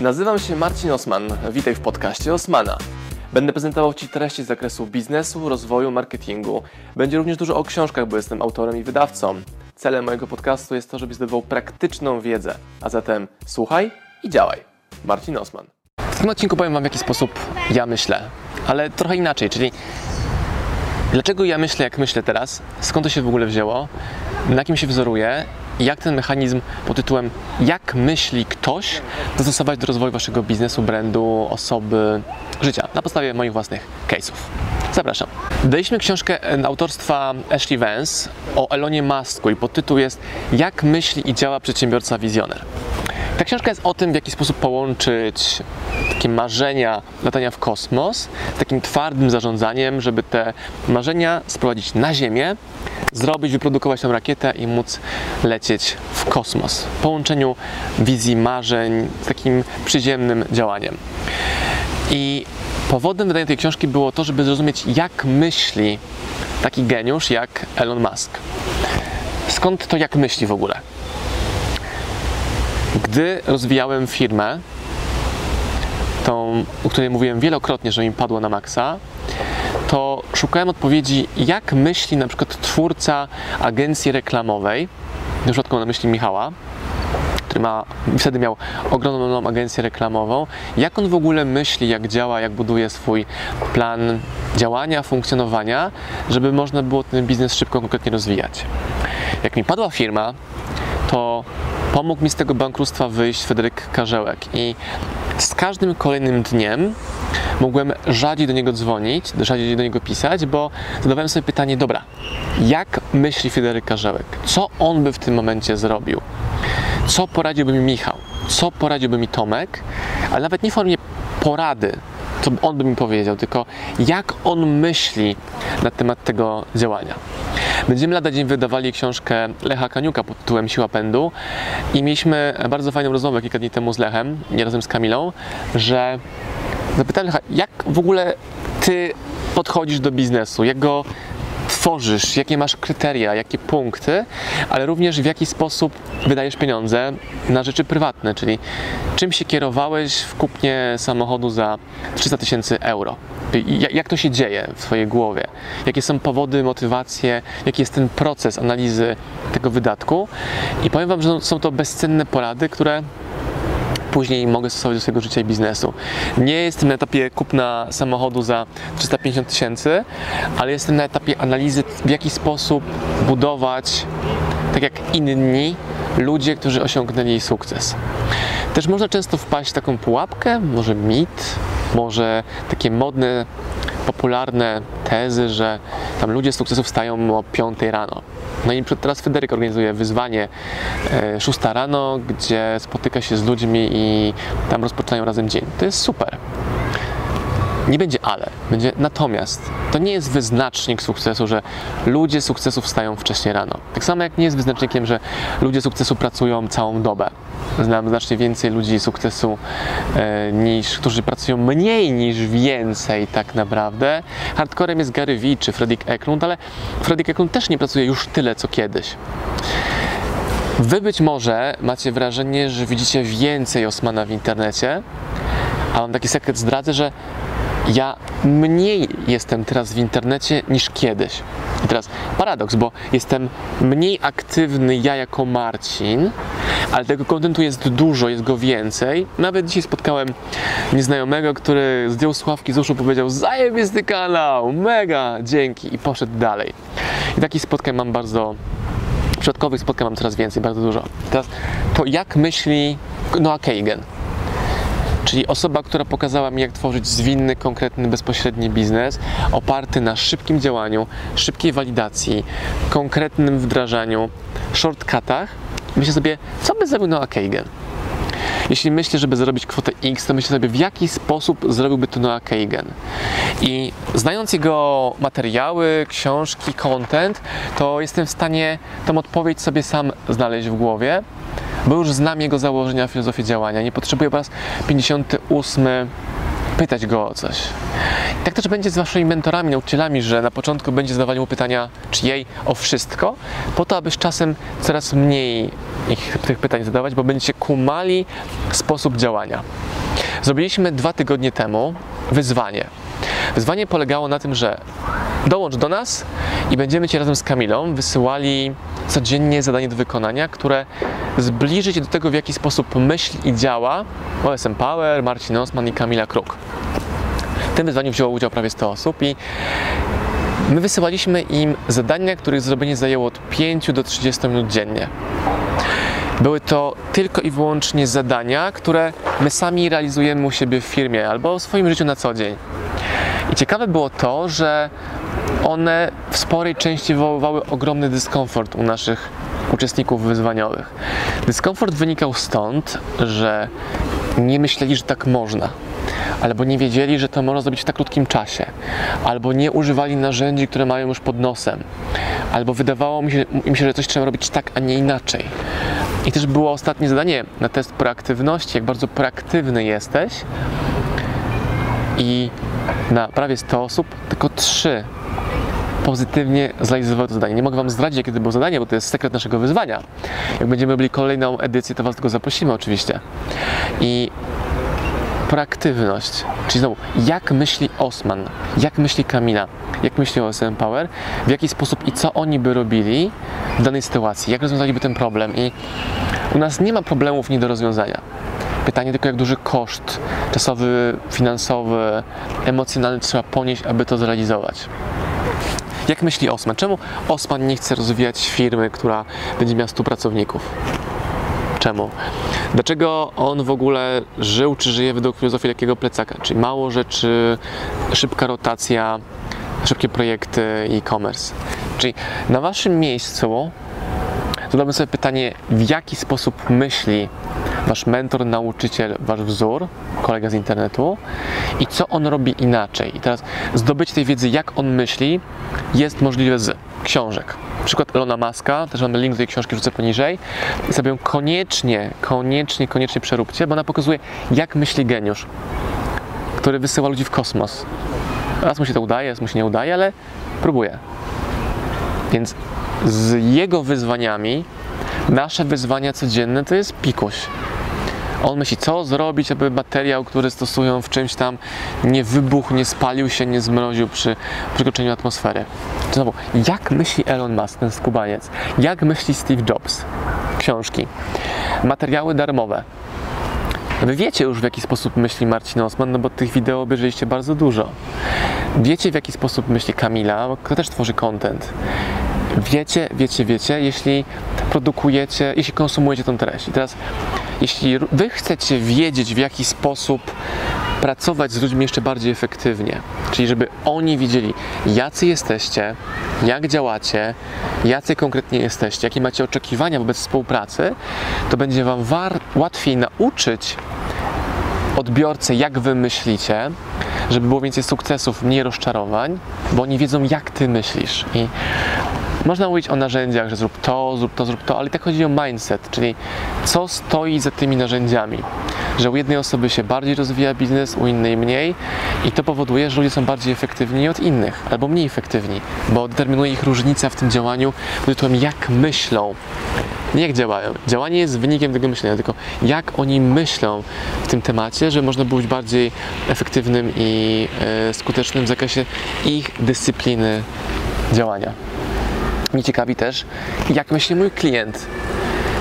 Nazywam się Marcin Osman. Witaj w podcaście Osmana. Będę prezentował Ci treści z zakresu biznesu, rozwoju, marketingu. Będzie również dużo o książkach, bo jestem autorem i wydawcą. Celem mojego podcastu jest to, żebyś zdobywał praktyczną wiedzę. A zatem słuchaj i działaj. Marcin Osman. W tym odcinku powiem Wam, w jaki sposób ja myślę, ale trochę inaczej, czyli dlaczego ja myślę, jak myślę teraz, skąd to się w ogóle wzięło, na kim się wzoruje i jak ten mechanizm pod tytułem jak myśli ktoś zastosować do rozwoju Waszego biznesu, brandu, osoby, życia na podstawie moich własnych case'ów. Zapraszam. Daliśmy książkę autorstwa Ashley Vance o Elonie Musku i podtytuł jest Jak myśli i działa przedsiębiorca wizjoner. Ta książka jest o tym, w jaki sposób połączyć takie marzenia latania w kosmos takim twardym zarządzaniem, żeby te marzenia sprowadzić na Ziemię, zrobić, wyprodukować tą rakietę i móc lecieć w kosmos. W połączeniu wizji, marzeń z takim przyziemnym działaniem. I powodem wydania tej książki było to, żeby zrozumieć, jak myśli taki geniusz jak Elon Musk. Skąd to jak myśli w ogóle? Gdy rozwijałem firmę, tą, o której mówiłem wielokrotnie, że mi padło na maksa, to szukałem odpowiedzi, jak myśli na przykład twórca agencji reklamowej, w przypadku na myśli Michała, który ma, wtedy miał ogromną agencję reklamową, jak on w ogóle myśli, jak działa, jak buduje swój plan działania, funkcjonowania, żeby można było ten biznes szybko, konkretnie rozwijać. Jak mi padła firma, to pomógł mi z tego bankructwa wyjść Fryderyk Karzełek i z każdym kolejnym dniem mogłem rzadziej do niego dzwonić, rzadziej do niego pisać, bo zadawałem sobie pytanie, dobra, jak myśli Fryderyk Karzełek? Co on by w tym momencie zrobił? Co poradziłby mi Michał? Co poradziłby mi Tomek? Ale nawet nie w formie porady, co on by mi powiedział, tylko jak on myśli na temat tego działania. Będziemy lada dzień wydawali książkę Lecha Kaniuka pod tytułem Siła Pędu i mieliśmy bardzo fajną rozmowę kilka dni temu z Lechem, nie razem z Kamilą, że zapytałem Lecha, jak w ogóle ty podchodzisz do biznesu, jak go tworzysz, jakie masz kryteria, jakie punkty, ale również w jaki sposób wydajesz pieniądze na rzeczy prywatne, czyli czym się kierowałeś w kupnie samochodu za 300 tysięcy euro. Jak to się dzieje w Twojej głowie? Jakie są powody, motywacje, jaki jest ten proces analizy tego wydatku? I powiem Wam, że są to bezcenne porady, które później mogę stosować do swojego życia i biznesu. Nie jestem na etapie kupna samochodu za 350 tysięcy, ale jestem na etapie analizy, w jaki sposób budować, tak jak inni, ludzie, którzy osiągnęli sukces. Też można często wpaść w taką pułapkę, może mit, może takie modne, popularne tezy, że tam ludzie z sukcesu wstają o 5 rano. No i teraz Fryderyk organizuje wyzwanie 6 e, rano, gdzie spotyka się z ludźmi i tam rozpoczynają razem dzień. To jest super. Nie będzie ale, będzie natomiast. To nie jest wyznacznik sukcesu, że ludzie sukcesu wstają wcześniej rano. Tak samo jak nie jest wyznacznikiem, że ludzie sukcesu pracują całą dobę. Znam znacznie więcej ludzi sukcesu e, niż, którzy pracują mniej niż więcej tak naprawdę. Hardcorem jest Gary Vee czy Fredrik Eklund, ale Fredrik Eklund też nie pracuje już tyle co kiedyś. Wy być może macie wrażenie, że widzicie więcej Osmana w internecie, a mam taki sekret zdradzę, że ja mniej jestem teraz w internecie niż kiedyś. I teraz paradoks, bo jestem mniej aktywny ja jako Marcin, ale tego kontentu jest dużo, jest go więcej. Nawet dzisiaj spotkałem nieznajomego, który zdjął słuchawki z uszu, powiedział zajebisty kanał, mega, dzięki i poszedł dalej. I takich spotkań mam bardzo przypadkowych spotkań mam coraz więcej, bardzo dużo. Teraz to jak myśli Noah Kagan? Czyli osoba, która pokazała mi, jak tworzyć zwinny, konkretny, bezpośredni biznes, oparty na szybkim działaniu, szybkiej walidacji, konkretnym wdrażaniu, shortcutach. Myślę sobie, co by zrobił Noah Kagan? Jeśli myślę, żeby zarobić kwotę X, to myślę sobie, w jaki sposób zrobiłby to Noah Kagan. I znając jego materiały, książki, content, to jestem w stanie tą odpowiedź sobie sam znaleźć w głowie bo już znam jego założenia, filozofię działania. Nie potrzebuję po raz 58 pytać go o coś. Tak też będzie z waszymi mentorami, nauczycielami, że na początku będzie zadawali mu pytania, czy jej o wszystko, po to, aby z czasem coraz mniej ich, tych pytań zadawać, bo będziecie kumali sposób działania. Zrobiliśmy dwa tygodnie temu wyzwanie. Wyzwanie polegało na tym, że dołącz do nas i będziemy Ci razem z Kamilą wysyłali codziennie zadanie do wykonania, które zbliży Cię do tego, w jaki sposób myśli i działa OSM Power, Marcin Osman i Kamila Kruk. W tym wyzwaniu wzięło udział prawie 100 osób i my wysyłaliśmy im zadania, których zrobienie zajęło od 5 do 30 minut dziennie. Były to tylko i wyłącznie zadania, które my sami realizujemy u siebie w firmie albo w swoim życiu na co dzień. I ciekawe było to, że one w sporej części wywoływały ogromny dyskomfort u naszych uczestników wyzwaniowych. Dyskomfort wynikał stąd, że nie myśleli, że tak można, albo nie wiedzieli, że to można zrobić w tak krótkim czasie, albo nie używali narzędzi, które mają już pod nosem, albo wydawało mi się, im się, że coś trzeba robić tak, a nie inaczej. I też było ostatnie zadanie na test proaktywności, jak bardzo proaktywny jesteś. I na prawie 100 osób tylko 3 pozytywnie zrealizowały to zadanie. Nie mogę Wam zdradzić, jakie to było zadanie, bo to jest sekret naszego wyzwania. Jak będziemy robili kolejną edycję, to Was tylko zaprosimy oczywiście. I proaktywność, czyli znowu, jak myśli Osman, jak myśli Kamila, jak myśli OSM Power, w jaki sposób i co oni by robili w danej sytuacji, jak rozwiązaliby ten problem i u nas nie ma problemów nie do rozwiązania. Pytanie tylko, jak duży koszt czasowy, finansowy, emocjonalny trzeba ponieść, aby to zrealizować. Jak myśli Osman? Czemu Osman nie chce rozwijać firmy, która będzie miała 100 pracowników? Czemu? Dlaczego on w ogóle żył, czy żyje według filozofii lekkiego plecaka? Czyli mało rzeczy, szybka rotacja, szybkie projekty e-commerce. Czyli na waszym miejscu zadałbym sobie pytanie, w jaki sposób myśli wasz mentor, nauczyciel, wasz wzór, kolega z internetu i co on robi inaczej. I teraz zdobycie tej wiedzy, jak on myśli, jest możliwe z książek. Przykład Elona Muska, też mamy link do tej książki, wrzucę poniżej. I sobie ją koniecznie, koniecznie, koniecznie przeróbcie, bo ona pokazuje, jak myśli geniusz, który wysyła ludzi w kosmos. Raz mu się to udaje, raz mu się nie udaje, ale próbuje. Więc z jego wyzwaniami, nasze wyzwania codzienne to jest pikuś. On myśli, co zrobić, aby materiał, który stosują w czymś tam nie wybuchł, nie spalił się, nie zmroził przy przekroczeniu atmosfery. Znowu, jak myśli Elon Musk, ten skubaniec? Jak myśli Steve Jobs? Książki. Materiały darmowe. Wy wiecie już w jaki sposób myśli Marcin Osman, no bo tych wideo obejrzeliście bardzo dużo. Wiecie w jaki sposób myśli Kamila, bo też tworzy content. Wiecie, wiecie, wiecie, jeśli produkujecie, jeśli konsumujecie tą treść. I teraz, jeśli wy chcecie wiedzieć w jaki sposób pracować z ludźmi jeszcze bardziej efektywnie, czyli żeby oni widzieli, jacy jesteście, jak działacie, jacy konkretnie jesteście, jakie macie oczekiwania wobec współpracy, to będzie Wam łatwiej nauczyć odbiorcę, jak Wy myślicie, żeby było więcej sukcesów, mniej rozczarowań, bo oni wiedzą, jak Ty myślisz. I można mówić o narzędziach, że zrób to, zrób to, zrób to, ale tak chodzi o mindset, czyli co stoi za tymi narzędziami. Że u jednej osoby się bardziej rozwija biznes, u innej mniej i to powoduje, że ludzie są bardziej efektywni od innych albo mniej efektywni, bo determinuje ich różnica w tym działaniu pod tytułem jak myślą. Nie jak działają. Działanie jest wynikiem tego myślenia, tylko jak oni myślą w tym temacie, żeby można być bardziej efektywnym i e, skutecznym w zakresie ich dyscypliny działania. Mnie ciekawi też, jak myśli mój klient.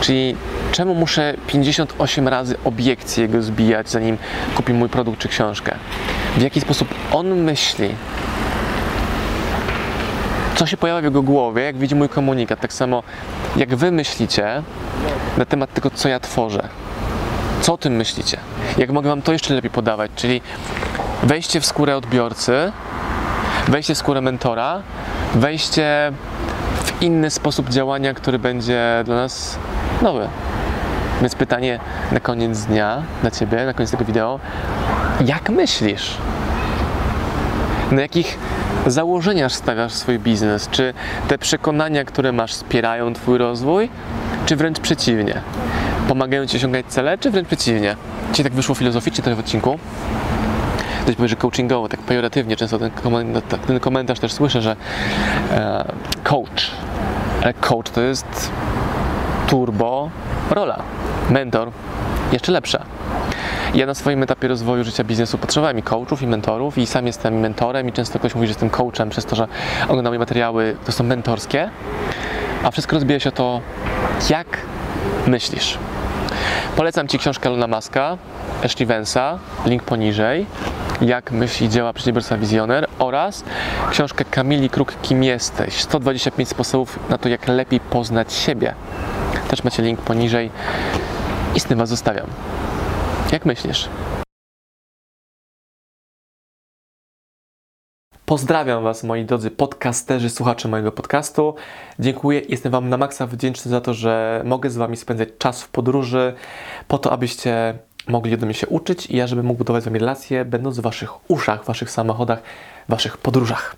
Czyli czemu muszę 58 razy obiekcje jego zbijać, zanim kupi mój produkt czy książkę? W jaki sposób on myśli? Co się pojawia w jego głowie, jak widzi mój komunikat? Tak samo jak wy myślicie na temat tego, co ja tworzę. Co o tym myślicie? Jak mogę wam to jeszcze lepiej podawać? Czyli wejście w skórę odbiorcy, wejście w skórę mentora, wejście inny sposób działania, który będzie dla nas nowy. Więc pytanie na koniec dnia dla Ciebie, na koniec tego wideo, jak myślisz? Na jakich założeniach stawiasz swój biznes? Czy te przekonania, które masz, wspierają Twój rozwój, czy wręcz przeciwnie? Pomagają Ci osiągać cele, czy wręcz przeciwnie? Dzisiaj tak wyszło filozoficznie trochę w odcinku. Ktoś powie, że coachingowo, tak pejoratywnie, często ten komentarz, ten komentarz też słyszę, że e, coach, ale coach to jest turbo rola mentor jeszcze lepsza. Ja na swoim etapie rozwoju życia biznesu potrzebowałem i coachów, i mentorów, i sam jestem mentorem, i często ktoś mówi, że jestem coachem przez to, że ogląda moje materiały, to są mentorskie. A wszystko rozbija się o to, jak myślisz. Polecam Ci książkę Lona Maska, Ashley Vansa, link poniżej, jak myśli działa przedsiębiorca wizjoner oraz książkę Kamili Kruk Kim jesteś? 125 sposobów na to, jak lepiej poznać siebie. Też macie link poniżej i z tym Was zostawiam. Jak myślisz? Pozdrawiam Was, moi drodzy podcasterzy, słuchacze mojego podcastu. Dziękuję, jestem Wam na maksa wdzięczny za to, że mogę z Wami spędzać czas w podróży, po to, abyście mogli ode mnie się uczyć i ja, żebym mógł budować z Wami relacje, będąc w Waszych uszach, w Waszych samochodach, w Waszych podróżach.